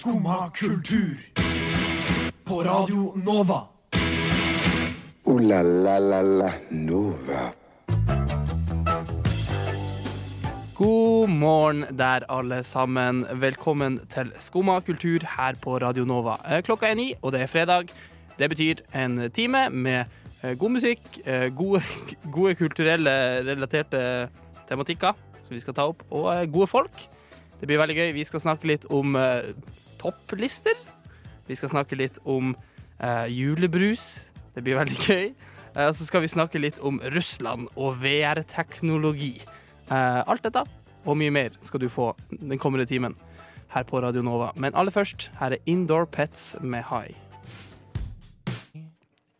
Skumma kultur. På Radio Nova. O-la-la-la-la Nova. God morgen der, alle sammen. Velkommen til Skumma kultur her på Radio Nova. Eh, Klokka er ni, og det er fredag. Det betyr en time med eh, god musikk, eh, gode, gode kulturelle relaterte tematikker som vi skal ta opp, og gode folk. Det blir veldig gøy. Vi skal snakke litt om topplister. Vi skal snakke litt om eh, julebrus. Det blir veldig gøy. Eh, Og så skal vi snakke litt om Russland og VR-teknologi. Eh, alt dette og mye mer skal du få den kommende timen her på Radio Nova. Men aller først, her er Indoor Pets med High.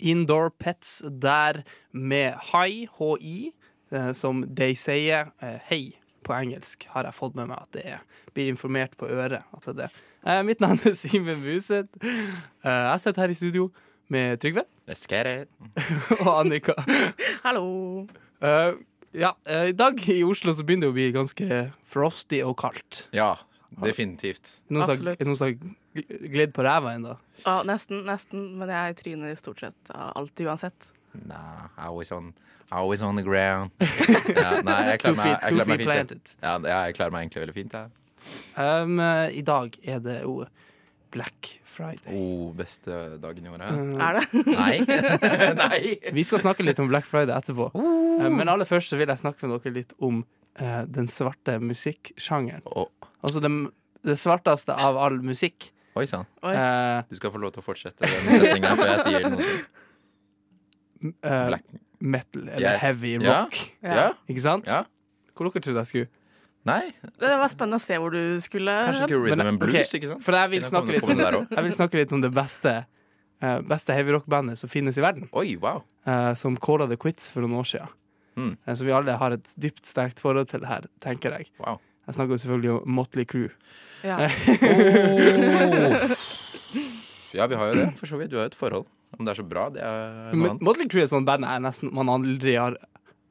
Indoor Pets der med High, HI, eh, som de sier eh, hei på engelsk, har jeg fått med meg at det er. Blir informert på øret at det er det. Eh, mitt navn er Simen Museth. Eh, jeg sitter her i studio med Trygve Let's get it. og Annika. Hallo. Eh, ja, eh, I dag i Oslo så begynner det å bli ganske frosty og kaldt. Ja, definitivt. Noen som Absolutt. er noen som har gledd på ræva ennå? Ja, nesten, nesten. Men jeg tryner stort sett alltid uansett. Nah, always on, always on the ground. ja, nei, jeg klarer meg, jeg klarer meg fint. Ja, ja, jeg klarer meg egentlig veldig fint. Jeg. Um, eh, I dag er det jo Black Friday. Oh, beste dagen i året. Uh, Er det? Nei. Nei. vi skal snakke litt om Black Friday etterpå. Uh. men aller først så vil jeg snakke med dere litt om uh, den svarte musikksjangeren. Oh. Altså det, det svarteste av all musikk. oi sann. Eh, Du skal få lov til å fortsette den setninga før jeg sier noe. Eh, Black. metal, eller yeah. heavy rock. rock. Yeah. Ikke sant? Ja? Hvor dere trodde jeg skulle? Nei, Det var spennende å se hvor du skulle kanskje skulle rhythm and blues, okay. ikke sant? For jeg vil snakke litt om, jeg vil snakke litt om det beste, uh, beste heavyrock-bandet som finnes i verden. Oi, wow. uh, som calla The Quits for noen år siden. Mm. Uh, så vi alle har et dypt sterkt forhold til det her, tenker jeg. wow. Jeg snakker jo selvfølgelig om Motley Crew. Ja. Oh. Ja, vi har jo det, for så vidt. Du har jo et forhold. Om det er så bra, det er noe annet. Motley Crew er sånn band jeg nesten man aldri har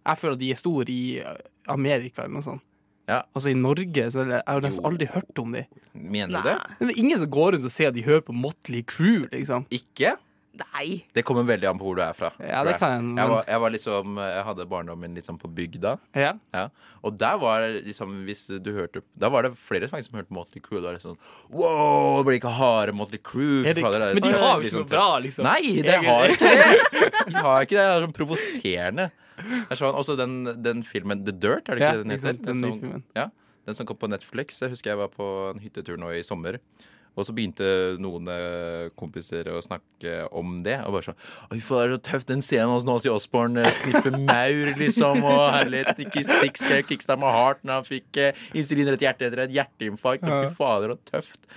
Jeg føler at de er store i eh, Amerika eller noe sånt. Ja. Altså i Norge så jeg har jeg nesten aldri hørt om de. Mener du det? Det er ingen som går rundt og sier at de hører på Motley Crew, liksom. Ikke? Nei. Det kommer veldig an på hvor du er fra. Ja, det kan jeg, men- Jeg, var, jeg var liksom Jeg hadde barndommen sånn på bygda. Ja. Ja. Og der var liksom Hvis du hørte Da var det flere som hørte Motley Crew. Da var det sånn Wow, det blir ikke harde Motley Crew. Det, det men de har jo liksom ikke noe bra, liksom. Nei, det Egentlig. har ikke det! De har ikke det. Det er sånn provoserende. Er sånn, også den, den filmen The Dirt, er det ikke Ja, den heter? Den, den som, ja, den som kom på Netflix. Jeg husker jeg var på en hyttetur nå i sommer. Og så begynte noen eh, kompiser å snakke om det. Og bare sånn Oi, faen, det er så tøft den scenen hos Nåsi Osborne eh, sniffer maur, liksom. Og herlighet, ikke Six Kickstad med Heart når han fikk eh, insulin rett hjerte etter et hjerteinfarkt. Og fy fader, så tøft.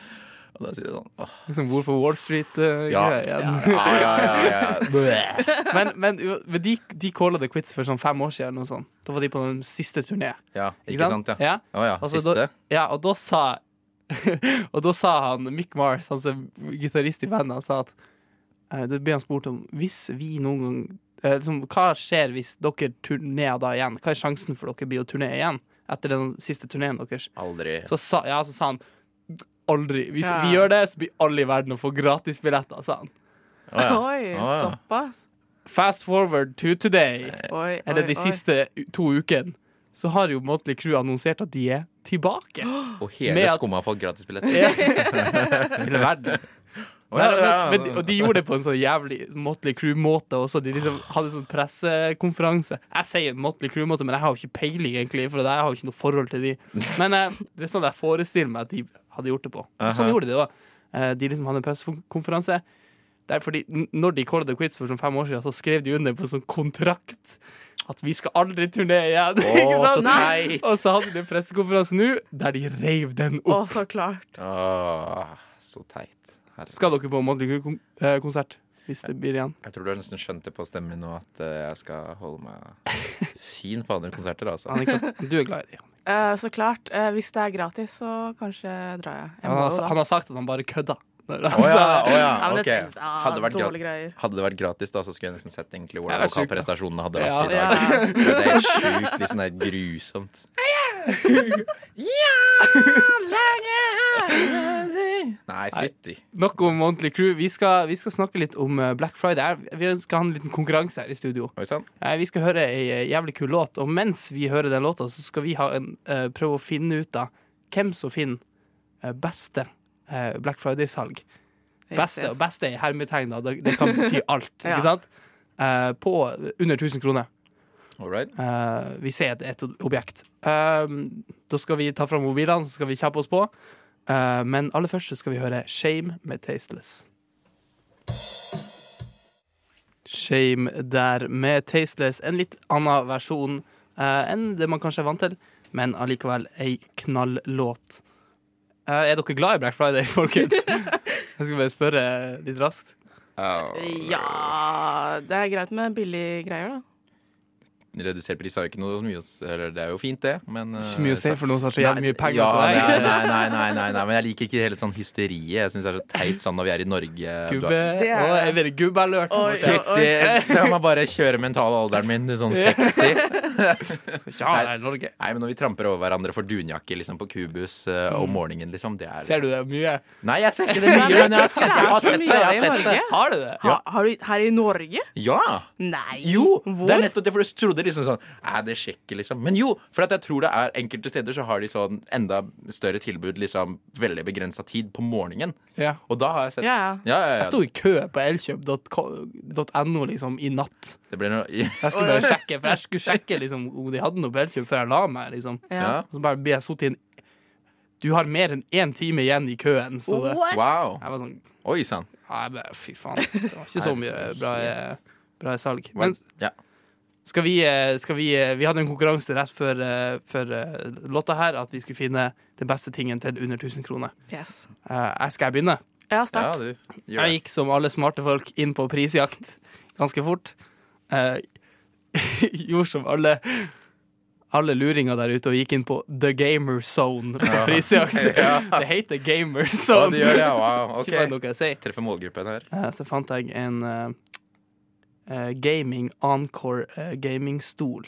Og da sier de sånn åh, Liksom Wolf of Wall Street-greia. ja. Ja, ja, ja, ja. ja. Men, men, de, de calla det Quits for sånn fem år siden. Og sånt. Da var de på den siste turné. ja ikke sant? Ja. Ja. Å ja. Altså, Siste. Da, ja, og da sa Og da sa han Mick Mars, han som er gitarist i bandet, han sa at eh, Da ble han spurt om hvis vi noen gang eh, liksom, Hva skjer hvis dere turnerer da igjen? Hva er sjansen for dere blir å turnere igjen etter den siste turneen deres? Aldri. Så sa, ja, så sa han aldri. Hvis Ja. vi gjør det, så blir alle i verden å få gratisbilletter, sa han. Oh, ja. Oi, ja. såpass. Fast forward to today, Oi, eller oi, de oi. siste to ukene, så har jo Motley Crew annonsert at de er tilbake. Og hele at- skumma har fått gratisbillett. Hele verden. Oh, ja, ja, ja. men, og de gjorde det på en sånn jævlig Motley Crew-måte også. De liksom hadde sånn pressekonferanse. Jeg sier Motley Crew-måte, men jeg har jo ikke peiling, egentlig, for jeg har jo ikke noe forhold til de. Men eh, det er sånn jeg forestiller meg at de hadde gjort det på. Sånn Aha. gjorde de det òg. de liksom hadde en pressekonferanse. Der fordi når de Call the Quiz for sånn fem år siden, så skrev de under på en sånn kontrakt at vi skal aldri turné igjen. Ikke Å, så teit! Og så hadde de pressekonferanse nå der de reiv den opp. opp. så klart. Åh, så teit. Herregud. Skal dere på Motley Crew-konsert? Hvis det blir igjen. Jeg tror du har nesten skjønt det på stemmen min nå at eh, jeg skal holde meg fin på andre konserter. Altså. Annika, du er glad i dem. Uh, så klart. Uh, hvis det er gratis, så kanskje drar jeg. jeg Han, har- han har sagt at han bare kødda. Å ja, oh, ja, Ja, men det ok. trengs- ja, Hadde det vært. Hadde det vært gratis, da, så skulle jeg nesten sett egentlig Ja, hvordan vokalprestasjonene hadde vært Ja. i dag. Ja. Det er sjukt. Liksom, det er grusomt. Nei, Nei, fytti. Nok om Monthly Crew. Vi skal, vi skal snakke litt om eh, Black Friday. Vi skal ha en liten konkurranse her i studio. Vi skal høre ei eh, jævlig kul låt, og mens vi hører den låta, så skal vi ha en, eh, prøve å finne ut av hvem som finner beste Black Friday-salg. Beste, og beste i hermetegn, da. Det, det kan bety alt, Ja. ikke sant? Eh, på under 1000 kroner. Uh. Eh, vi ser et, et objekt. Eh, da skal vi ta fram mobilene, så skal vi kjappe oss på. Uh, men aller først så skal vi høre Shame med Tasteless. Shame der med Tasteless. En litt annen versjon eh, enn det man kanskje er vant til, men allikevel ei knalllåt. Eh, er dere glad i Black Friday, folkens? Jeg skal bare spørre litt raskt. Ja Det er greit med billige greier, da. Redusert pris har jo ikke noe mye å s- Eller det er jo fint, det, men Ikke eh, så mye å se for noen som har så jævlig mye penger. Ja, som deg. nei, nei, nei, nei, nei, nei, men jeg liker ikke hele sånn hysteriet. Jeg syns det er så teit sånn når vi er i Norge. Gubbe. Det er Å, jeg ikke, gubbealert. Fytti! La meg bare kjøre mentalalderen min til sånn 60. Ja, det er Norge. Nei, men når vi tramper over hverandre for dunjakke liksom, på kubus eh, om morgenen, liksom, det er Ser du det mye? Nei, jeg ser ikke det mye, men jeg har sett det. Jeg har sett det. Jeg har sett det. Har du det? Ha, har du her i Norge? Ja! Nei. Jo! Hvor? Det er nettopp det, for du trodde liksom sånn Nei, det sjekker, liksom. Men jo, for at jeg tror det er enkelte steder så har de sånn enda større tilbud, liksom veldig begrensa tid på morgenen. Ja. Og da har jeg sett Ja, ja. Ja, ja, Jeg sto i kø på elkjøp.no liksom i natt. Det ble noe Jeg skulle bare sjekke, for jeg skulle sjekke liksom, om de hadde noe på Elkjøp før jeg la meg. Liksom. Og så bare blir jeg sittet i en Du har mer enn én time igjen i køen, sto det. Wow. Jeg var sånn Oi sann. ja, Fy faen. Det var ikke så mye bra, bra salg. Men Ja. Skal vi, eh, skal vi eh, Vi hadde en konkurranse rett før, eh, før låta her, at vi skulle finne den beste tingen til under 1000 kroner. Yes. Eh, jeg skal jeg begynne? Ja, ja, start. du Jeg gikk som alle smarte folk inn på prisjakt ganske fort. Eh, gjorde som alle alle luringer der ute og gikk inn på The Gamer Zone på prisjakt. Det heter Gamer Ja, Zone. det gjør det, ja. Wow. Jeg sier. Treffer målgruppen her. Så fant jeg en eh, Gaming Encore uh, gamingstol.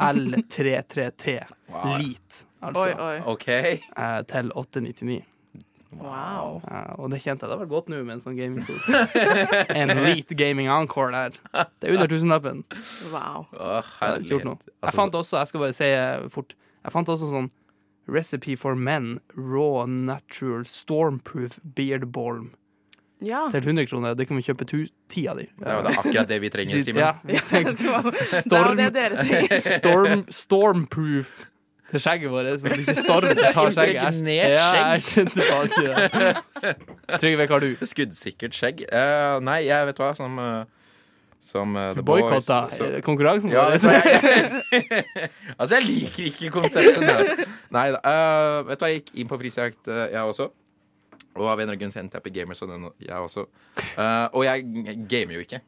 L33T. Wow. Leat, altså. Oi, oi. Okay. Uh, til 899. Wow. Uh, og det kjente jeg. Det hadde vært godt nå med en sånn gamingstol. en Leat Gaming Encore der. Det er under tusenlappen. wow. Oh, Jeg ikke gjort noe. Jeg fant også, jeg skal bare si fort Jeg fant også sånn Recipe for Men Raw Natural Stormproof Beard Balm Ja. til 100 kroner. Det kan vi kjøpe ti av de. Det er det er akkurat det vi trenger, Simen. Ja, vi Det det, Storm- trenger. storm, stormproof til skjegget vårt, så det ikke storm tar skjegget. Jeg- Impregnert Ja, jeg skjønte faen ikke det. Trygve, hva har du? Skuddsikkert skjegg. Uh, nei, jeg vet hva, som uh, Som uh, The Boys, boikotta konkurransen Ja, vår. vet du jeg, altså, jeg liker ikke konseptet der. Nei da. Uh, vet du hva, jeg gikk inn på prisjakt, uh, jeg også. Og av en eller annen grunn så endte jeg på Gamers, og den, jeg også. Uh, og jeg gamer jo ikke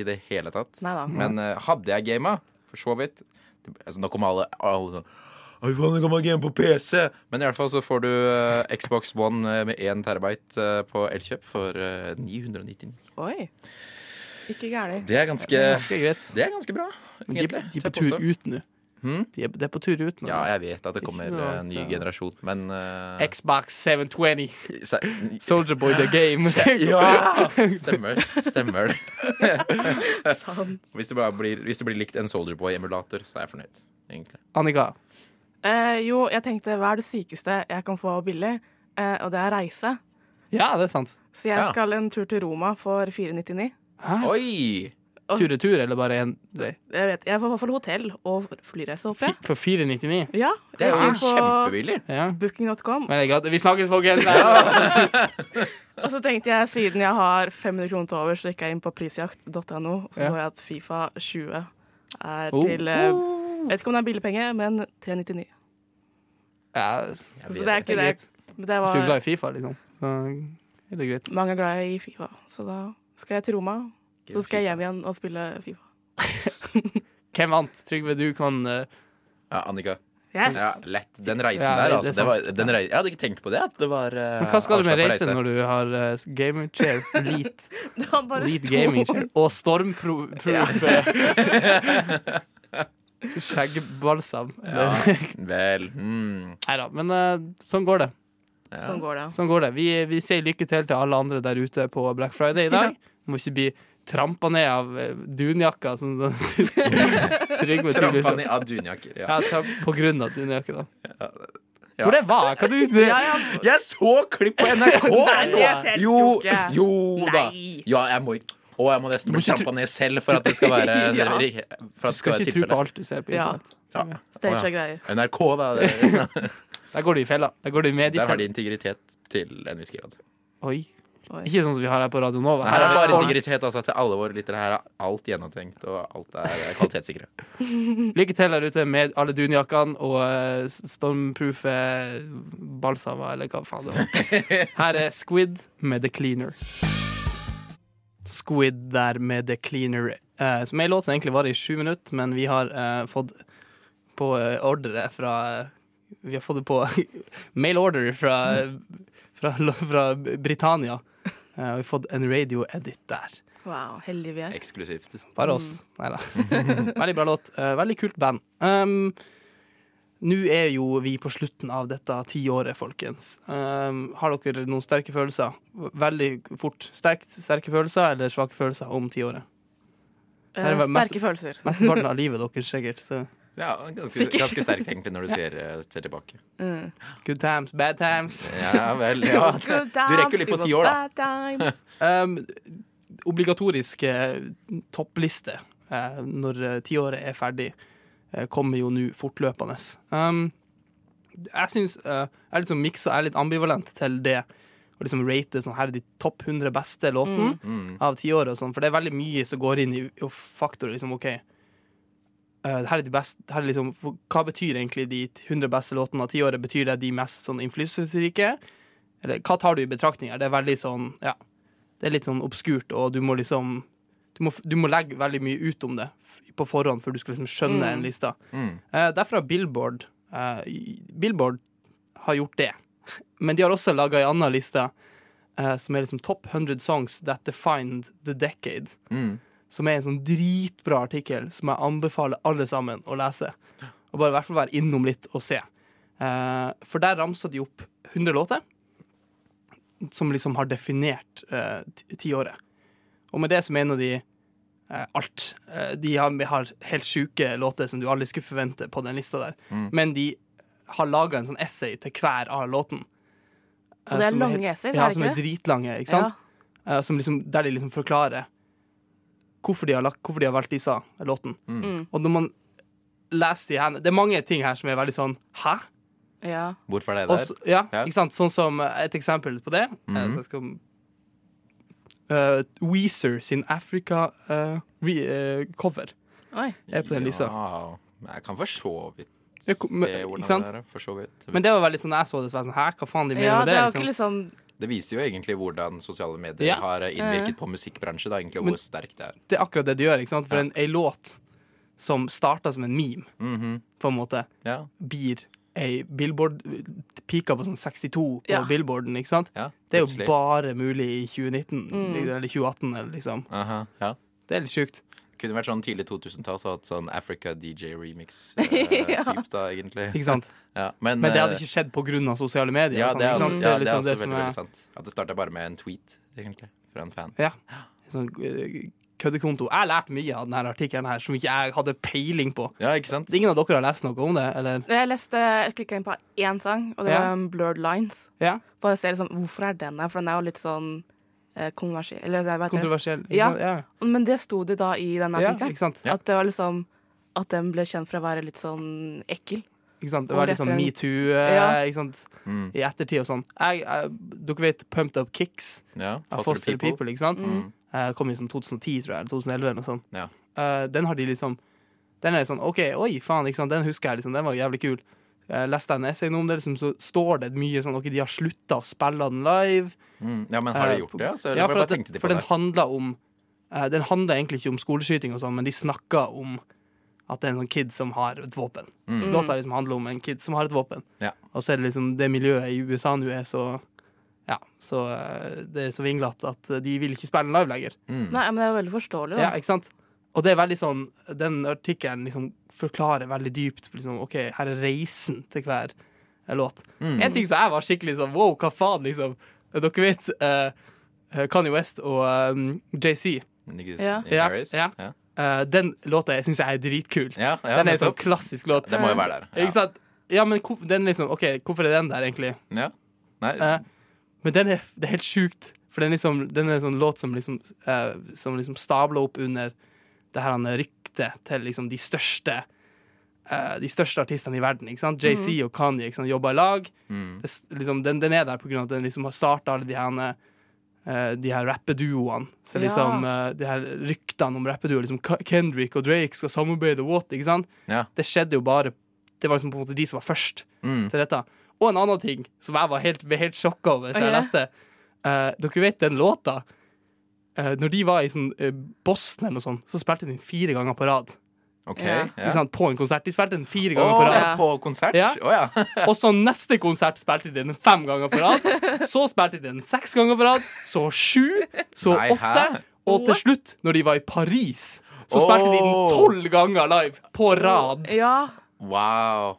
i det hele tatt. Neida. Men uh, hadde jeg gama, for så vidt det, altså, Nå kommer alle, alle sånn Oi, faen, jeg kan bare game på PC! Men i hvert fall så får du uh, Xbox One med 1 terabyte på Elkjøp for eh, 999. Oi. Ikke gærent. Det er ganske, Ganske greit. det er ganske bra, De, de egentlig. er på tur ut nå. Hmm? De er, de er på tur ut nå. Ja, jeg vet at det kommer en uh, ny ja. generasjon, men uh... Xbox 720. se- Soldier Boy The Game. Ja! Stemmer. Stemmer. Hvis det, bare blir, hvis det blir likt en Soldier Boy-emulator, så er jeg fornøyd. Egentlig. Annika. Eh, jo, jeg tenkte hva er det sykeste jeg kan få billig? Eh, og det er reise. Ja, det er sant. Så jeg Ja. skal en tur til Roma for 499. Hæ? Oi! Tur-retur, eller bare én vei? Jeg vet, jeg får i hvert fall hotell og flyreise, håper jeg. For 499? Ja, Det er jo jeg kjempebillig. Ja. Booking.com. Men jeg, vi snakkes, folkens. Og så tenkte jeg, siden jeg har 500 kroner til over, så gikk jeg inn på prisjakt.no, og så Ja. så jeg at Fifa 20 er Oh. til eh, Jeg vet ikke om det er billig penge, men 399. Ja, Så det er ikke det. det Hvis du er glad i Fifa, liksom. Så er det greit. mange er glad i Fifa, så da skal jeg til Roma. Så skal jeg hjem igjen og spille Fifa. Hvem vant? Trygve, du kan uh... Ja, Annika. Yes! Ja, lett. Den reisen Ja, der, altså. det Det var, den rei jeg hadde ikke tenkt på det. At det var uh, Men hva skal du med reise når du har uh, gaming chair, leat, stor. gaming chair og stormproof skjeggbalsam? Ja, vel. Mm. Nei da, men uh, sånn går det. Ja. Sånn går det. Sånn går det. Vi, vi sier lykke til til alle andre der ute på Black Friday i dag. Må ikke bli trampa ned av dunjakka. dunjakker, sånn Trampa ned av dunjakker. Ja. Ja, på grunn av dunjakker, da. Ja. Hvor det var? Hva du Ja, ja. Jeg så klipp på NRK! Nei, jo, jo da. Ja, jeg må Å, jeg må nesten bli trampa ned selv for at det skal være Ja. For at Du skal skal ikke tro på alt du ser på internett. Ja. Stage Å, ja. greier. NRK, da. Det, Der går du i fella. Der går du i der har de integritet til en viss grad. Oi. Oi. Ikke sånn som vi har her på Radio Nova. Her er det bare integritet altså, til alle våre lyttere. Her er alt gjennomtenkt, og alt er kvalitetssikre. Lykke til der ute med alle dunjakkene og uh, stormproofe balsamer, eller hva faen det var. Her er Squid med The Cleaner. Squid der med The Cleaner, eh, som er en låt som egentlig varer i sju minutter, men vi har eh, fått på eh, ordre fra Vi har fått det på mail order fra, fra, fra Britannia. Eh, og vi har fått en radio edit der. Wow, heldige vi er. Eksklusivt. Bare oss. Nei da. veldig bra låt. Eh, veldig kult band. Um, Nå er jo vi på slutten av dette tiåret, folkens. Um, har dere noen sterke følelser? Veldig fort. Sterkt, sterke følelser eller svake følelser om tiåret? Uh, sterke mest- følelser. Mesteparten av livet deres, sikkert. Så Ja, ganske, ganske sterkt egentlig når du ser, eh, ser tilbake. Mm. good times, bad times. Ja vel. Ja. Du rekker jo litt på ti år, da. Um, obligatorisk eh, toppliste uh, når tiåret er ferdig, uh, kommer jo nå fortløpende. Um, jeg syns uh, Jeg litt sånn jeg er litt ambivalent til det. Å liksom rate sånn her er de topp 100 beste låtene Mm. av tiåret og sånn, for det er veldig mye som går inn i i faktorer. Liksom, OK, eh, her er de beste her er liksom, Hva betyr egentlig de 100 beste låtene av tiåret? Betyr det de mest sånn innflytelsesrike? Eller hva tar du i betraktning her? Det er veldig sånn Ja. Det er litt sånn obskurt, og du må liksom du må, du må legge veldig mye ut om det på forhånd før du skal liksom skjønne en liste. Mm. Uh, derfor har Billboard uh, Billboard har gjort det. Men de har også laga ei anna liste uh, som er liksom Top 100 Songs That Defined The Decade. Mm. Som er en sånn dritbra artikkel som jeg anbefaler alle sammen å lese. Og bare i hvert fall være innom litt og se. Eh, for der ramsa de opp 100 låter som liksom har definert eh, ti- tiåret. Og med det så mener de eh, alt. Eh, de har, har helt sjuke låter som du aldri skulle forvente på den lista der. Mm. Men de har laga en sånn essay til hver av låten. Og det er lange helt- essays, er det ikke? Ja, som er dritlange, ikke sant? Eh, som liksom, der de liksom forklarer hvorfor de har, lagt, hvorfor de har valgt disse låten. Mm. Og når man leser de her Det er mange ting her som er veldig sånn Hæ? Ja. Hvorfor er det der? Også, ja, Ja. ikke sant? Sånn som eh, et eksempel på det. Mm. Mhm. så jeg skal uh, Weezer sin Africa-cover Oi. er på den lista. Ja, jeg kan for så vidt se ordene der, hvordan det er. For så vidt. Men det var veldig sånn jeg så det, så sånn Hæ, hva faen de mener Ja, med det det? var jo Liksom? ikke liksom Det viser jo egentlig hvordan sosiale medier Ja. har innvirket på musikkbransjen, da, egentlig, og Men- hvor sterkt det er. Det er akkurat det det gjør, ikke sant? For Ja. en, ei låt som starta som en meme, Mhm. på en måte, Ja, blir ei Billboard Pika på sånn 62 på Ja. Billboarden, ikke sant? ja, Det er jo bare mulig i 2019, Mm. eller 2018, eller liksom. Aha, ja. Det er litt sjukt. Kunne vært sånn tidlig 2000-tall, så hatt sånn Africa DJ remix-typ, Ja. da, egentlig. Ikke sant? Ja, men, Men det hadde eh, ikke skjedd av sosiale medier. ja, det er, ikke altså, ja, det er det er liksom også det veldig, er veldig sant. At det starta bare med en tweet, egentlig, fra en fan. Ja. Sånn eh, køddekonto. Jeg lærte mye av denne artikkelen her som ikke jeg hadde peiling på. Ja, ikke sant? Ingen av dere har lest noe om det, eller? Jeg leste, jeg klikka inn på én sang, og det Ja. var Blurred Lines. Ja? Bare se liksom, hvorfor er den der, for den er jo litt sånn eh, kontroversiell. Eller jeg vet. Kontroversiell. Ja. ja. Men det sto det da i den artikkelen. Ja. At det var liksom At den ble kjent for å være litt sånn ekkel. Ikke sant? Det var litt sånn metoo eh, Ja. ikke sant? Mm. i ettertid og sånn. Jeg, jeg, dere vet Pumped Up Kicks Ja, av Foster People. People, ikke sant? Mm. Eh, kom i sånn 2010, tror jeg, eller 2011 eller noe sånt. Ja. Uh, den har de liksom Den er sånn OK, oi, faen, ikke sant? den husker jeg, liksom. Den var jævlig kul. Jeg leste en essay om det, liksom, så står det mye sånn OK, de har slutta å spille den live. Mm. Ja, men har de Eh, gjort det? Altså, ja, for, at, de for den handler handla om eh, Den handla egentlig ikke om skoleskyting og sånn, men de snakka om at det er en sånn kid som har et våpen. Mm. Låta liksom handler om en kid som har et våpen. Ja. Og så er det liksom det miljøet i USA nå er så Ja, så eh, det er så vinglete at de vil ikke spille live lenger. Mm. Nei, men det er jo veldig forståelig, da. Ja, ikke sant? Og det er veldig sånn Den artikkelen liksom forklarer veldig dypt liksom, OK, her er reisen til hver låt. Mm. En ting som jeg var skikkelig sånn wow, hva faen, liksom. Dere vet uh, Kanye West og um, JC. Ja. Ja, ja. Uh, den låta syns jeg er dritkul. Ja, ja, den er en sånn klassisk låt. Den må jo være der. Ikke sant? Ja, men den liksom, OK, hvorfor er den der, egentlig? Ja. Nei, Uh, men den er, det er helt sjukt. For den, liksom, den er en sånn låt som liksom, eh, som liksom stabler opp under det her han, ryktet til liksom de største uh, De største artistene i verden. Ikke sant? JC og Kanye ikke sant? jobber i lag. mm. Det, liksom, den, den er der på grunn av at den liksom har starta alle de her uh, De her rappeduoene. Så Ja. liksom eh, De her ryktene om rappeduoer. Liksom Kendrick og Drake skal samarbeide, what? Ikke sant? Ja. Det skjedde jo bare Det var liksom på en måte de som var først Mm. til dette. Og en annen ting som jeg var helt, helt sjokka over, så jeg Ok. leste Uh, Dere vet den låta? Eh, når de var i sånn eh, Boston eller noe sånt, så spilte de den fire ganger på rad. OK. Ja. Sant? På en konsert. De spilte den fire ganger oh, på rad. Ja. på konsert? Ja. Oh, ja. Og så neste konsert spilte de den fem ganger på rad. Så spilte de den seks ganger på rad. Så sju. Så Nei, åtte. hæ? Og til slutt, når de var i Paris, så spilte de den tolv ganger live på rad. Ja. Wow.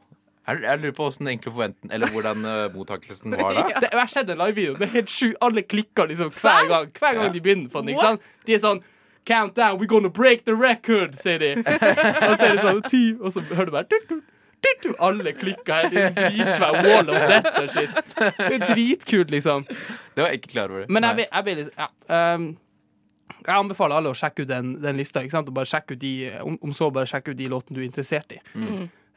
Jeg, jeg lurer på hvordan egentlig forventen Eller hvordan uh, mottakelsen var da. Det, jeg har sett en livevideo. Det er helt sju Alle klikker liksom hver gang Hver gang Ja. de begynner på den. Ikke sant? De er sånn Countdown, we're gonna break the record, sier de. og så er det sånn ti, og så hører du bare tut, tut, tut, tut. Alle. Det er en Dritsvær wall of death og shit. Det er dritkult, liksom. Det var jeg ikke klar over. Men jeg, jeg, jeg blir litt ja, um, Jeg anbefaler alle å sjekke ut den, den lista. Ikke sant? Og bare sjekke ut de, om, om så bare sjekke ut de låtene du er interessert i.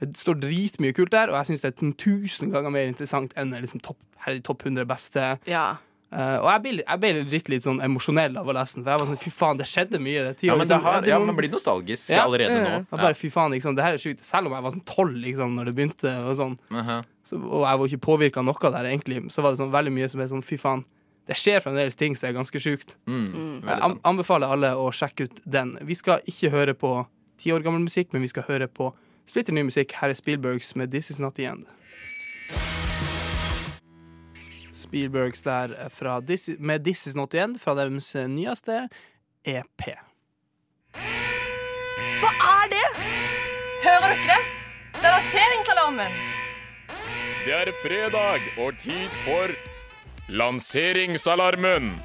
Det står dritmye kult der, og jeg syns det er tusen ganger mer interessant enn liksom topp, her er de topp 100 beste. ja. Uh, og jeg ble, jeg ble litt, litt sånn emosjonell av å lese den. For jeg var sånn, fy faen, det skjedde mye. Det er ti Ja, år, men det liksom. har, ja, man blir nostalgisk Ja. allerede nå. Ja. bare, fy faen, liksom, det her er sjukt. Selv om jeg var sånn tolv liksom, når det begynte, og, sånn, Mhm. så, og jeg var ikke påvirka av noe der, egentlig, så var det sånn veldig mye som er sånn, fy faen. Det skjer fremdeles ting som er ganske sjukt. Mm, Jeg an anbefaler alle å sjekke ut den. Vi skal ikke høre på ti år gammel musikk, men vi skal høre på splitter ny musikk. Her er Spielbergs med 'This Is Not The End'. Spielbergs der fra This, med 'This Is Not The End' fra deres nyeste EP. Hva er det? Hører dere det? Det er lanseringsalarmen. Det er fredag og tid for Lanseringsalarmen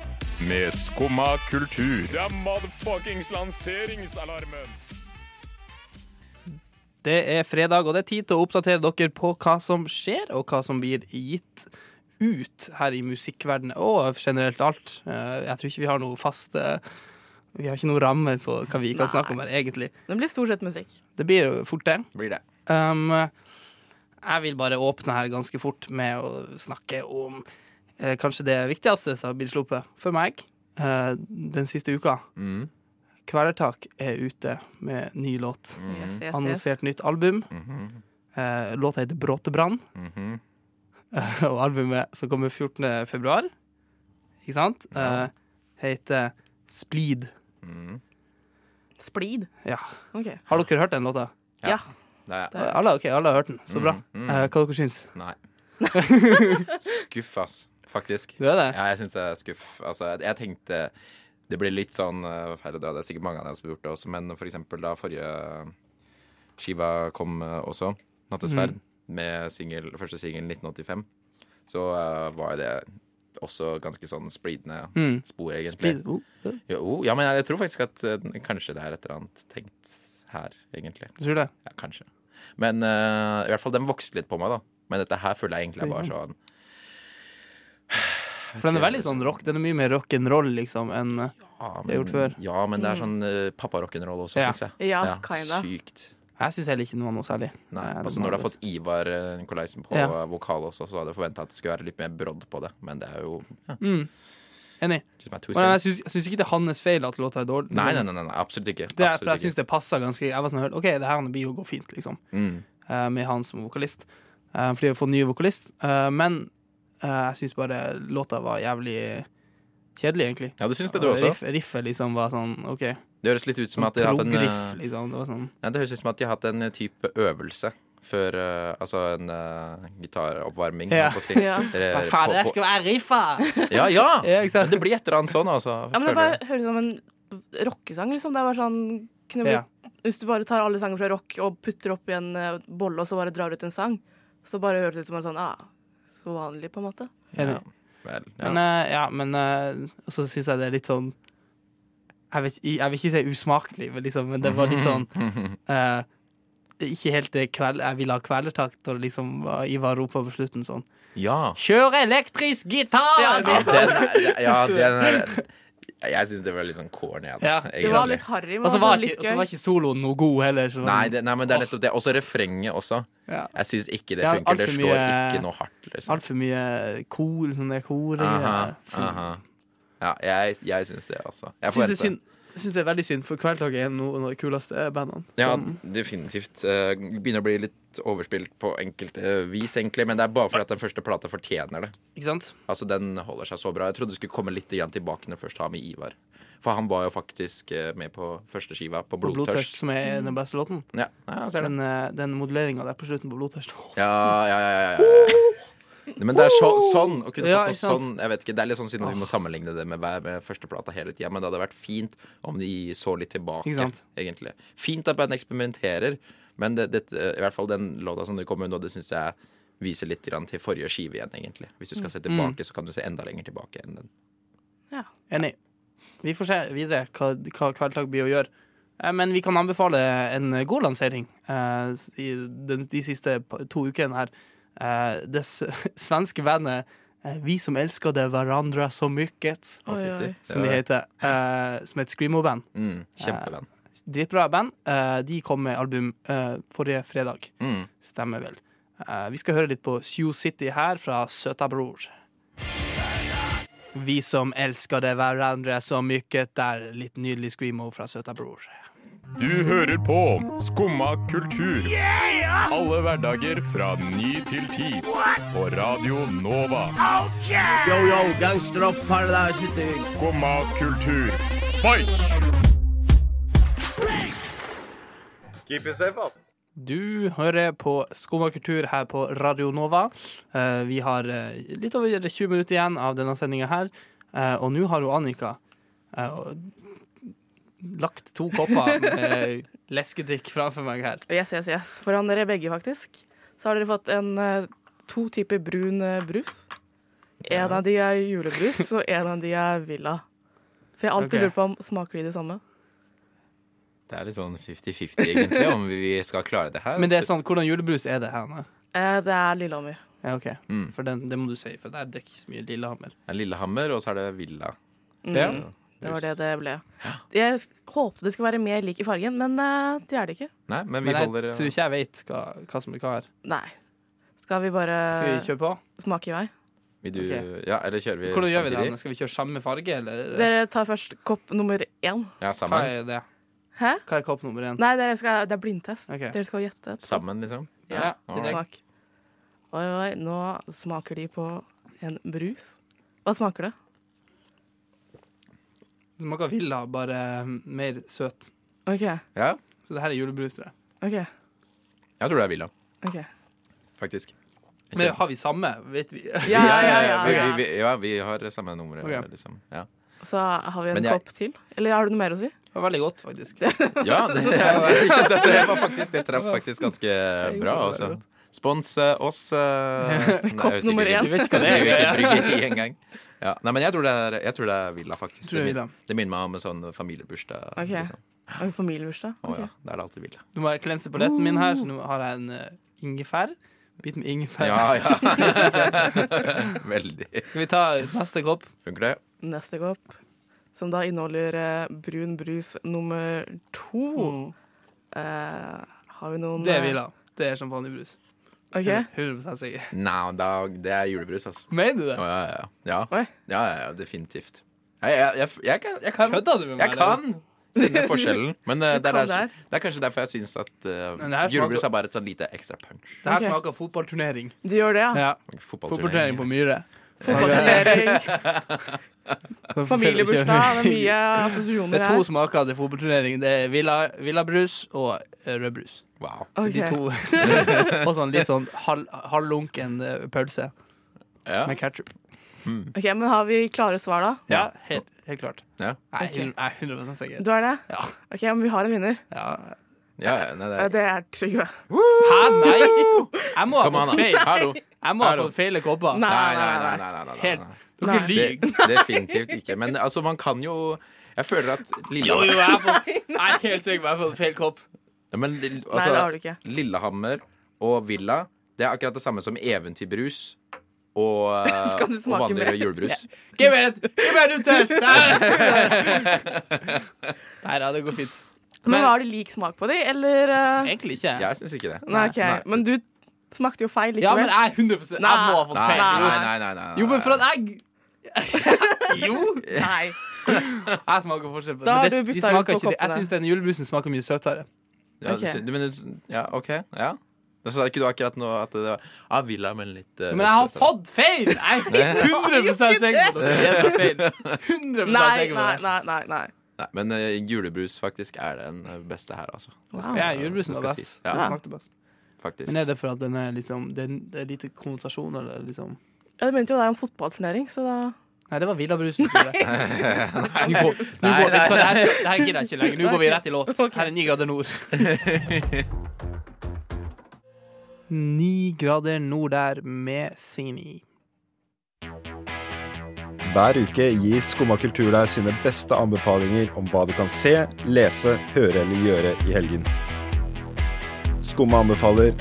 med Skumma kultur. Det er motherfuckings lanseringsalarmen. Det er fredag, og det er tid til å oppdatere dere på hva som skjer, og hva som blir gitt ut her i musikkverdenen, og generelt alt. Eh, Jeg tror ikke vi har noe fast eh, Vi har ikke noe rammer på hva vi kan Nei. snakke om her, egentlig. Det blir stort sett musikk. Det blir jo fort det. Blir det. Um, jeg vil bare åpne her ganske fort med å snakke om eh, kanskje det viktigste som har blitt sluppet for meg eh, den siste uka. Mm. Kvelertak er ute med ny låt. Yes, yes, yes. Annonsert nytt album. Mhm. Eh, låta heter Bråtebrann, Mhm. og albumet som kommer 14. februar, ikke sant, Ja. eh, heter Splid. Mhm. Splid. Ja. Okay. Har dere hørt den låta? Ja. Ja. Det er, Alle, okay, alle har hørt den. Så bra. Mm, mm. Eh, hva dere syns Nei. Skuff, ass. Faktisk. Du er det? Ja, jeg syns det er skuff. Altså, jeg tenkte Det blir litt sånn uh, feil å dra, det er sikkert mange av dere som har gjort det også, men for eksempel da forrige skiva kom uh, også, 'Nattesverd', med single, første singel 1985, så uh, var det også ganske sånn splidende Mm. spor, egentlig. Splid. Oh, ja. Jo, ja, men jeg, tror faktisk at uh, kanskje det er et eller annet tenkt her, egentlig. Du tror det? Ja, kanskje. Men uh, i hvert fall den vokste litt på meg, da. Men dette her føler jeg egentlig er bare sånn For den er veldig sånn rock. Den er mye mer rock'n'roll, liksom, enn ja, men, det er gjort før. Ja, men det er sånn uh, pappa-rock'n'roll også, Ja. syns jeg. Ja, ja, Sykt. Jeg syns heller ikke den var noe særlig. Nei, Eh, altså Når du har fått Ivar eh, Nikolaisen på Ja. vokal også, så hadde jeg forventa at det skulle være litt mer brodd på det. Men det er jo ja, mm. Enig. Men jeg syns, jeg syns ikke det er hans feil at låta er dårlig. Nei, nei, nei, nei, absolutt ikke. Det er, for Absolutt jeg syns det passer ganske Jeg var sånn, OK, det her blir jo gå fint, liksom, Mm. Uh, med han som vokalist. Uh, fordi vi har fått ny vokalist. Uh, men jeg syns bare låta var jævlig kjedelig, egentlig. Ja, du syns det, du Og også? Riff, riffet liksom var sånn OK. Det høres litt ut som at de har hatt en eh, liksom. Det var sånn ja, Det høres ut som at de har hatt en type øvelse før uh, Altså en uh, gitaroppvarming, Ja. si. Ja. Hva faen, det skal være riffa! Ja, ja! Ja. Det blir et eller annet sånn, altså. Ja, men det bare høres ut som en rockesang, liksom. Det er bare sånn Ja. Hvis du bare tar alle sanger fra rock og putter opp i en eh, bolle, og så bare drar ut en sang, Så bare høres det ut som en sånn ah, så vanlig, på en måte. Ja. Vel, Men, ja. eh, ja, men uh, så syns jeg det er litt sånn jeg, vet, jeg vil ikke si usmakelig, men, liksom, men det var litt sånn uh, Ikke helt det kveld, jeg ville ha kvelertakt, og liksom var- Ivar ropa på slutten sånn ja. Kjør elektrisk gitar! Ja, det den ja, den er Jeg syns det var litt sånn corny. Ja, Det var litt harry, men Og så også var, litt ikke- og så var ikke soloen noe god heller. Så Nei, det, nei, men det er nettopp det. Også refrenget også. ja. Jeg syns ikke det Ja, funker. Det alt slår mye- ikke noe hardt. Liksom. Altfor mye kor, sånne kor Aha, aha. Ja, jeg, jeg syns det, også. Jeg Jeg syns det, er synd- syns det er veldig synd, for Kveldtak er noen av de kuleste bandene. Ja, definitivt. Eh, begynner å bli litt overspilt på enkelte vis, egentlig. Men det er bare fordi at den første plata fortjener det. Ikke sant? Altså, Den holder seg så bra. Jeg trodde det skulle komme litt igjen tilbake når først har med Ivar. For han var jo faktisk eh, med på første skiva, på Blodtørst, Blodtørst. som er den beste låten. Ja, ja jeg ser det. Den, eh, den modelleringa der på slutten på Blodtørst. Ja, ja, ja, ja, ja. Men det er så, sånn å kunne Ja, fått på sånn Jeg vet ikke, Det er litt sånn siden vi må sammenligne det med, med førsteplata hele tida. Men det hadde vært fint om de så litt tilbake, Ikke sant? egentlig. Fint at bandet eksperimenterer, men det, det, i hvert fall den låta som det kommer nå, det syns jeg viser litt grann til forrige skive igjen, egentlig. Hvis du skal se tilbake, så kan du se enda lenger tilbake enn den. Enig. Vi får se videre hva, hva Kveldtak blir å gjøre. Eh, Men vi kan anbefale en god lansering eh, i de, de siste to ukene her. Eh, Det s- svenske bandet eh, Vi som elskade hverandre så mykket, Oi, oi. Som de heter. eh, Som er et screamo-band. Mm, Kjempeband. Dritbra band. Eh, De kom med album eh, forrige fredag. Mm. Stemmer vel. Eh, Vi skal høre litt på Sioux City her fra Søta Bror. Vi som elskade hverandre så mykket. Der litt nydelig screamo fra Søta Bror. Du hører på Skumma kultur. Alle hverdager fra ny til ti. På Radio Nova. Yo, yo, gangsteropp, paradise city. Skumma kultur. Fight! Keep it safe, ass. Du hører på Skumma kultur her på Radio Nova. Eh, vi har eh, litt over 20 minutter igjen av denne sendinga her, eh, og nå har hun Annika lagt to kopper med leskedrikk framfor meg her. Yes, yes, yes. Foran dere begge, faktisk. Så har dere fått en, eh, to typer brun eh, brus. En av de er julebrus, og en av de er Villa. For jeg har alltid okay. lurt på om smaker de det samme. Det er litt sånn 50-50, egentlig, om vi skal klare det her. Men det er sånn, hvordan julebrus er det her? nå? Eh, det er Lillehammer. Ja, OK. Mm. For den, det må du si, for der drikkes ikke mye Lillehammer. Det er Lillehammer, og så er det Villa. Mm, Ja. Det var det det ble. Jeg håpte det skulle være mer lik i fargen, men uh, det er det ikke. Nei, men vi Men jeg holder tror ikke jeg vet hva, hva som er hva her. Nei. Skal vi bare Skal vi kjøre på? smake i vei? Vil du, Ok. Ja, eller kjører vi Hvordan gjør vi det? Skal vi kjøre samme farge, eller? Dere tar først kopp nummer én. Ja, Hva sammen. er det? Hæ? Hva er kopp nummer én? Nei, dere skal, det er blindtest. Ok. Dere skal gjette. et. Sammen, liksom. Ja, Alright. Smak. Oi, oi, nå smaker de på en brus. Hva smaker det? Det smaker Villa, bare mer søt. OK. Ja, Så det her er julebrus, tror jeg. OK. jeg tror det er Villa, ok faktisk. Men har vi samme? Vet vi? Ja, ja, ja. ja, Vi, vi, vi, ja, vi har samme nummer. Ok. Liksom. Ja. Så har vi en Men jeg- kopp til. Eller har du noe mer å si? Det var veldig godt, faktisk. ja, det, jeg kjente at det var faktisk Det traff faktisk ganske bra. det var. Spons eh, oss. eh, nei, Kopp nummer én. Vi vet ikke hva Jeg det er. ikke. Ja. Nei, men jeg tror det er, jeg tror det er Villa, faktisk. Det Villa. min, det minner meg om en sånn familiebursdag. Okay. Liksom. Familiebursdag? Okay. Oh, ja, Det er det alltid Villa. Nå må jeg klense på letten min her, så nå har jeg en uh, ingefær. Bit med ingefær. Ja, ja. Veldig. Skal vi ta neste kopp? Funker det? Neste kopp, som da inneholder uh, brun brus nummer to. Eh, har vi noen Det er Villa. Det er champagnebrus. OK. 100 sikker. Nei, da, det er julebrus, altså. Mener du det? Oh, ja, ja, ja. Oi. Ja, ja, ja, definitivt. Jeg, jeg, jeg, jeg kan, jeg kan, Kødda du med meg? jeg kan finne forskjellen. Men uh, det, er, kan der- det er kanskje derfor jeg syns at uh, det her julebrus er bare et sånn lite ekstra punch. Det her Ok. smaker fotballturnering. Du gjør det, ja? Ja. Fotballturnering. Fotballturnering på Myhre. Fotballturnering, familiebursdag. Det er mye Det er to her. smaker til fotballturnering. Det er Villa, Villabrus og eh, rødbrus. Wow. Okay. De to. og sånn litt sånn halv- halvlunken eh, pølse Ja. med ketchup. Ok, Men har vi klare svar, da? Ja, helt, helt klart. Ja. Jeg er Ok. hundre- jeg er 100 sikker. Du er det? Ja. OK, men vi har en vinner. Ja. Ja, nei, det, det Det er Trygve. Hæ, nei! Jeg må ha fått feil. Jeg må ha fått feil kopper. Nei, Nei, nei, nei, nei. Helt. Dere lyver. definitivt ikke. Men altså, man kan jo Jeg føler at Lille... Jo, jo, jeg, fått, jeg er helt sikker på at jeg har fått feil kopp. Ja, men, altså, Nei, det har du ikke. Lillehammer og Villa Det er akkurat det samme som eventyrbrus og, eh, og smake vanlig mer? julebrus. Give me it! Give me it test! Nei da, det går fint. Men Men- har du lik smak på de, eller eh, Egentlig ikke. Jeg syns ikke det. Nei, ok. Men du smakte jo feil Ja, men jeg er 100 Jeg Nei. må ha fått Nei, feil. nei, Jo. nei. nei, nei, nei. Jo, men for at jeg Jo, Nei. jeg smaker forskjell på Da har Men du det, de smaker ut på ikke, jeg syns den julebrusen smaker mye søtere. Ja, Ok. du- men, ja, OK. Ja. Da sa ikke du akkurat nå at det var ah, Villa, men litt uh, Men jeg har søtere. fått feil! Jeg er 100 sikker på at dere gir feil. 100 Nei, sikker på nei, det. nei, nei, nei. Nei, men uh, julebrus faktisk er den eh, beste her, altså. Det skal- Ja, julebrusen det var skal best. sies. Ja, best. faktisk. Men er det for at den er liksom Det er, det er lite konnotasjon, eller liksom Jeg mente jo det er en fotballturnering, så da Nei, det var Villabrusen. nei, nei, går, Nei, nei, det her, det her gidder jeg ikke lenger. Nå går vi rett i låt. Her er Ni grader nord. Ni grader nord der med Sini. Hver uke gir Skumma kultur deg sine beste anbefalinger om hva du kan se, lese, høre eller gjøre i helgen. Skumma anbefaler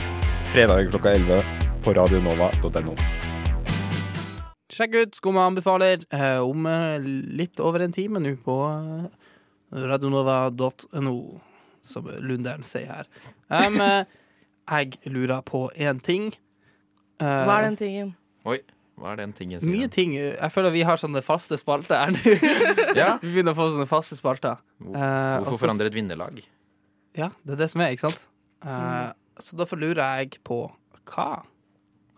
fredag klokka 11 på radionova.no. Sjekk ut Skumma anbefaler eh, om eh, litt over en time nå på eh, radionova.no, som Lunderen sier her. Eh, jeg lurer på én ting. Uh, Hva er den tingen? Oi, hva er den tingen? sier Mye den? ting. Jeg føler vi har sånne faste spalter her nå. Ja. Vi begynner å få sånne faste spalter. Hvor- Eh, Hvorfor forandre et vinnerlag? Ja, det er det som er, ikke sant? Eh, Så derfor lurer jeg på hva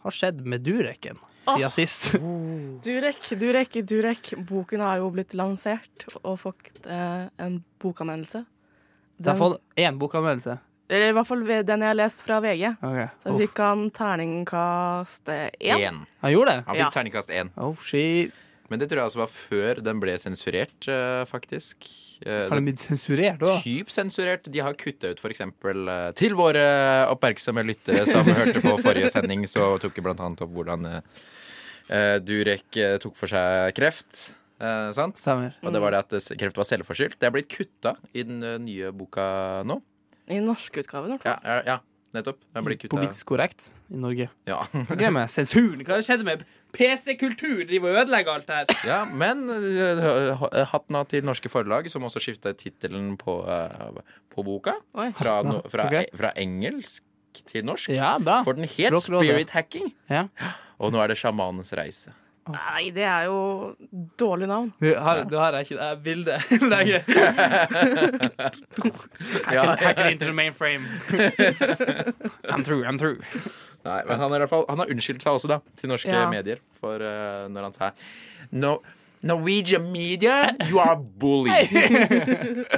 har skjedd med Dureken siden sist? Durek, Durek, Durek. Boken har jo blitt lansert og fått eh, en bokanmeldelse. Jeg har fått én bokanmeldelse. Eller i hvert fall den jeg har lest fra VG. Okay. Så fikk han terningkast én. Én. Han gjorde det? Han fikk Ja. terningkast én. Oh, shit. Men det tror jeg også var før den ble sensurert, eh, faktisk. Eh, Har den blitt sensurert òg? Typ sensurert. De har kutta ut eksempel eh, Til våre oppmerksomme lyttere som hørte på forrige sending, så tok vi blant annet opp hvordan Durek tok for seg kreft. Eh, sant? Stemmer. Og det var det at kreft var selvforskyldt. Det er blitt kutta i den nye boka nå. I norskutgaven, i hvert fall. Ja, ja, ja nettopp. Jeg er kutta. Politisk korrekt i Norge. Ja. Glem meg. Sensuren. Hva skjedde med PC-kultur? Driver og ødelegger alt her. ja, men eh, hatten av til norske forlag, som også skifta tittelen på, eh, på boka. Oi. Fra, no, fra, okay. fra engelsk til norsk. Ja, bra. For den het Språkrådet. Spirit Hacking. Ja. Og nå er det Sjamanens reise. Nei, det er jo dårlig navn. Du har, du har ikke det bildet. lenger. Hacker into the mainframe. I'm through, I'm through. Nei, men han, er i fall, han har unnskyldt seg også, da, til norske Ja. medier. For uh, når han sa no, Norwegian media, you are bullies.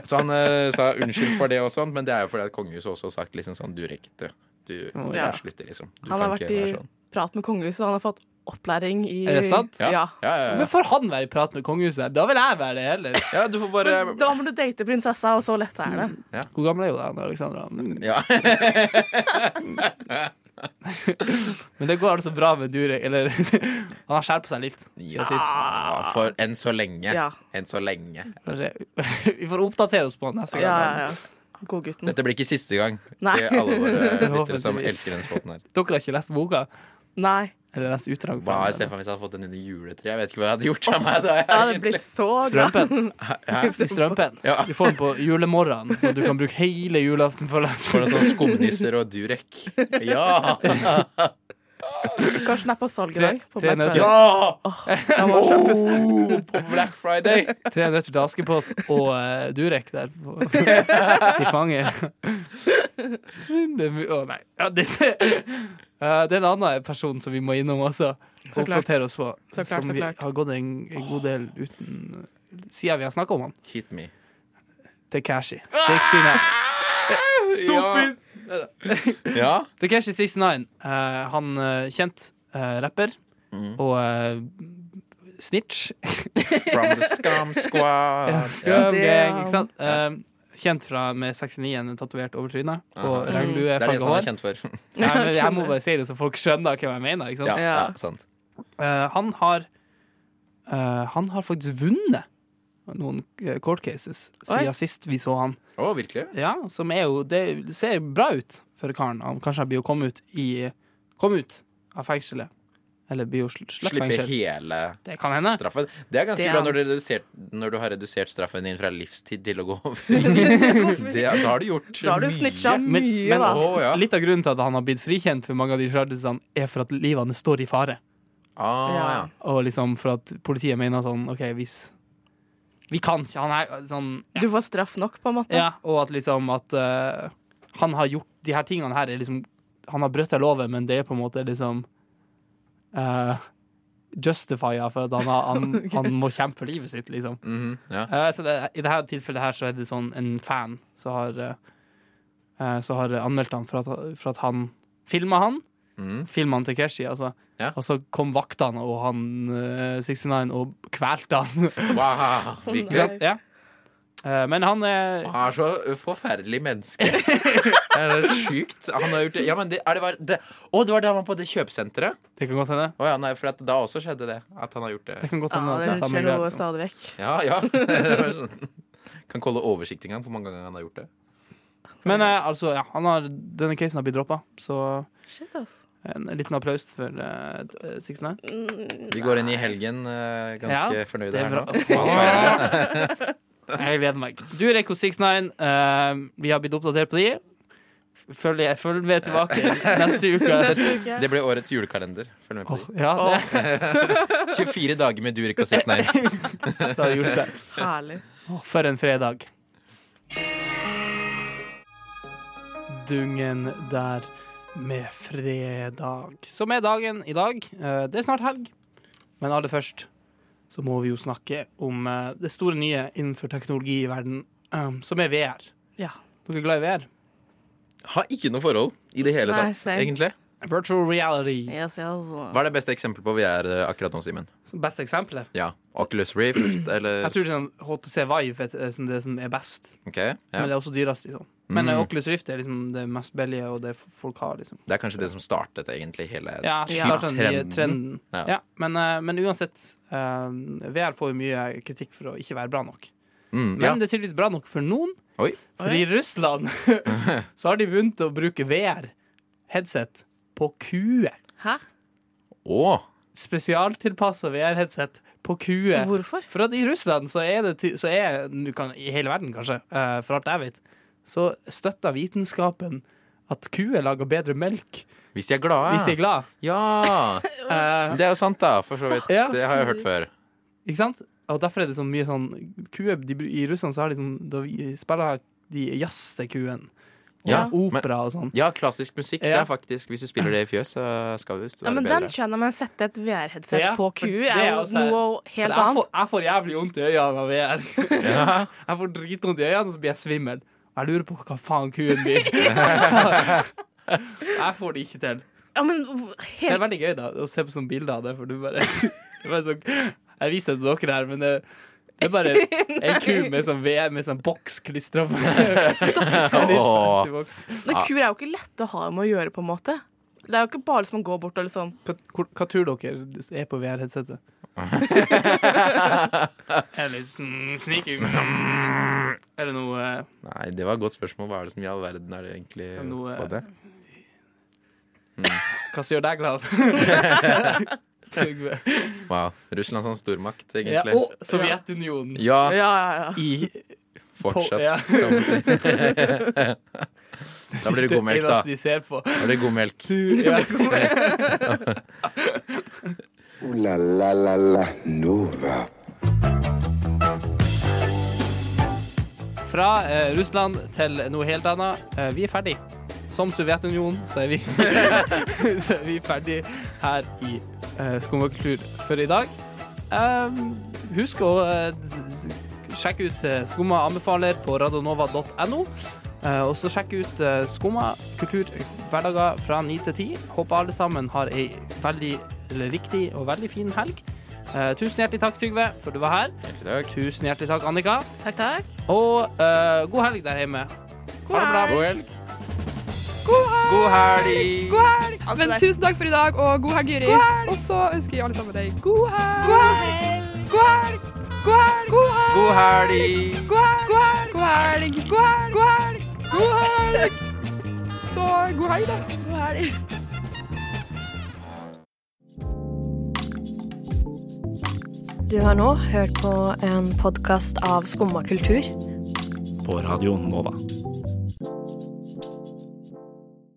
så han uh, sa unnskyld for det og sånt, men det er jo fordi at kongehuset også har sagt liksom sånn Du rekker du, du må Ja. slutter, liksom. Du Han har vært ikke i være sånn. prat med kongehuset, han har fått opplæring i Er det sant? Ja. Ja, ja, ja. Men får han være i prat med kongehuset? Da vil jeg være det heller. ja, du får bare Men da må du date prinsessa, og så lett er det. Hvor gammel er jo da, Alexandra? Mm. ja. Men det går altså bra med Durek. Eller han har skjerpet seg litt. ja, for enn så lenge. Ja. Enn så lenge. Vi får oppdatere oss på han neste Ja, gang. ja, ja. Godgutten. Dette blir ikke siste gang Nei. til alle våre lyttere som elsker denne spoten her. Dere har ikke lest boka? Nei. Eller lest utdrag fra jeg ser for meg hvis jeg hadde fått den inn i juletreet. Jeg vet ikke hva jeg hadde gjort av meg da. Jeg, Jeg hadde blitt så. Strømpen. Hæ? I strømpen. Ja. Du får den på julemorgenen, så du kan bruke hele julaften for å lese. For en sånn skumnisser og durek. Ja! Kanskje den er på salg i dag. Tre nøtter. Ja! Oh. Oh, på Black Friday! Tre nøtter til Askepott og uh, Durek der på, i fanget. Å nei. Ja, det, uh, det er en annen person som vi må innom også. Så klart. Oppdatere oss på. Så klart, som så vi har gått en, en god del uten Siden vi har snakka om han. Hit me. Tekashi. 69. Stopp Ja. Tekashi 69. Uh, han uh, kjent uh, rapper Mm. og uh, snitch. From the scum squad. Scum Ja. gang, ikke sant? Uh, Kjent fra med 69 tatovert over trynet og Aha. Det er det som han er kjent for. Nei, men jeg må bare si det så folk skjønner hva jeg mener. Ikke sant? Ja, ja, sant. Uh, han har uh, Han har faktisk vunnet noen eh, court cases siden Oi. sist vi så han. Å, virkelig? Ja, som er jo Det ser bra ut for karen. Han kanskje blir å komme ut i Komme ut av fengselet. Eller blir jo sl- slippe hele Det kan hende. straffen. Det er ganske Det er- bra når du, redusert, når du har redusert straffen din fra livstid til å gå fri. Det, da har du gjort Da har du mye. snitcha Men, mye, men da. Å, ja. litt av grunnen til at han har blitt frikjent for mange av de chargesene, er for at livene står i fare. Ah, ja. Ja. Og liksom for at politiet mener sånn OK, hvis Vi kan ikke. Han er sånn Du får straff nok, på en måte. Ja, og at liksom at uh, han har gjort de her tingene her er liksom Han har brutt loven, men det er på en måte liksom uh, Justifia for at han, har, han, han må kjempe for livet sitt, liksom. Mhm, ja. uh, så det, I dette tilfellet her så er det sånn en fan som har eh, eh, Så har anmeldt han for at, for at han filma han. Mm. Filma han til Keshi, altså. Ja. Og så kom vaktene og han eh, 69 og kvelte han. Wow, virkelig. ja. Eh, men han er Han er så forferdelig menneske. Det er sjukt. Han har gjort det. Ja, men det, er det, bare, det, å, det var da han var på det kjøpesenteret? Det kan godt hende. Å ja, nei, for at da også skjedde det. At han har gjort det. Det kan godt Ja, hende. at det det er samme skjer greie, noe liksom. stadig vekk. Ja, ja. Kan ikke holde oversikt engang hvor mange ganger han har gjort det. Men eh, altså, ja, han har, denne casen har blitt droppa, så Shit, ass. En liten applaus for uh, 69. Vi går inn i helgen uh, ganske Ja, fornøyde det er her nå. Jeg gleder meg. Du, Reko 69, uh, vi har blitt oppdatert på de. Følg, følg med tilbake neste uke. Uke. Det blir årets julekalender. Følg med på oh, ja, det, de. 24 dager med Durek og 69. det har gjort seg. Herlig. Oh, for en fredag. Dungen der med fredag. Som er dagen i dag. Eh, Det er snart helg, men aller først så må vi jo snakke om eh, det store nye innenfor teknologi i verden, eh, som er VR. Ja. Dere er glad i VR? Har ikke noe forhold i det hele tatt, egentlig. Virtual reality. Yes, yes. Hva er det beste eksempelet på VR akkurat nå, Simen? Beste eksempelet. Ja. Oculus Rift, eller Jeg tror sånn HTC Vive er sånn det som er best, Okay, Ja. men det er også dyrest. liksom. Men eh, Mm. Oculus Rift er liksom det mest billige, og det folk har. liksom. Det er kanskje det som startet egentlig hele Ja, Ja. startet Trenden. trenden. Ja. Ja, men, eh, men uansett, eh, VR får jo mye kritikk for å ikke være bra nok. Mm, Men ja. det er tydeligvis bra nok for noen. Oi. For i Russland så har de begynt å bruke VR-headset på kue. Hæ? Oh. Spesialtilpassa VR-headset på kue. Hvorfor? For at i Russland så er det ty- så er, nu kan, I hele verden, kanskje, for alt jeg vet, så støtter vitenskapen at kuer lager bedre melk Hvis de er glade. hvis de er glade. Ja! Eh, Det er jo sant, da, for så vidt. Ja. Det har jeg hørt før. Ikke sant? Og derfor er det så mye sånn kuer, de, I Russland så har de sånn Da spiller de jazz til kuen. Og Ja, opera og sånn. Ja, klassisk musikk. Det er faktisk Hvis du spiller det i fjøs, så skal du være Ja, men den bedre. skjønner man. sette et VR-headset Ja, på ku er er jo også noe helt jeg, annet. får, jeg får jævlig vondt i øynene av VR. Ja. Jeg får dritvondt i øynene, og så blir jeg svimmel. Jeg lurer på hva faen kuen blir. jeg får det ikke til. Ja, men Det er veldig gøy da å se på sånne bilder av det, for du bare, det er bare så, Jeg viste det til dere her, men det, det er bare en ku med sånn, VM med sånn boks klistra på. Åh. Men kuer er jo ikke lette å ha med å gjøre, på en måte. Det er jo ikke bare som å gå bort og liksom Hva, hvor- hva tror dere er på VR-headsetet? Eller sånn sniking det noe eh, Nei, det var et godt spørsmål. Hva er det som i all verden er det egentlig Noe- på det? Hva som gjør deg glad? Wow. Russland som stormakt, ja, og Sovjetunionen. Ja, Ja, ja, ja. I fortsatt, skal man si. Da blir det god melk, da. Da blir det god melk. Ooh la la la la Nova. Fra eh, Russland til noe helt annet. Eh, vi er ferdig. Som Sovjetunionen så er vi, så er vi ferdig her i eh, Skummakultur for i dag. Eh, husk å eh, sjekke ut eh, Skumma anbefaler på radionova.no. Eh, og så sjekk ut eh, Skumma kultur hverdager fra 9 til 10. Håper alle sammen har ei veldig eller riktig og veldig fin helg. Uh, tusen hjertelig takk, Trygve, for du var her. Hjertelig takk. Tusen hjertelig takk, Annika. Takk, takk. Og uh, god helg der hjemme. Ha det bra. God helg. God helg! God helg! God helg! Men tusen takk for i dag, og god helg, Juri. Og så ønsker jeg alle sammen deg god helg. God helg! God helg! God helg! God helg! God helg! God helg! God helg! God helg! God helg! Så god helg, da. God helg. Du har nå hørt på en podkast av Skumma kultur. På Radio Nova.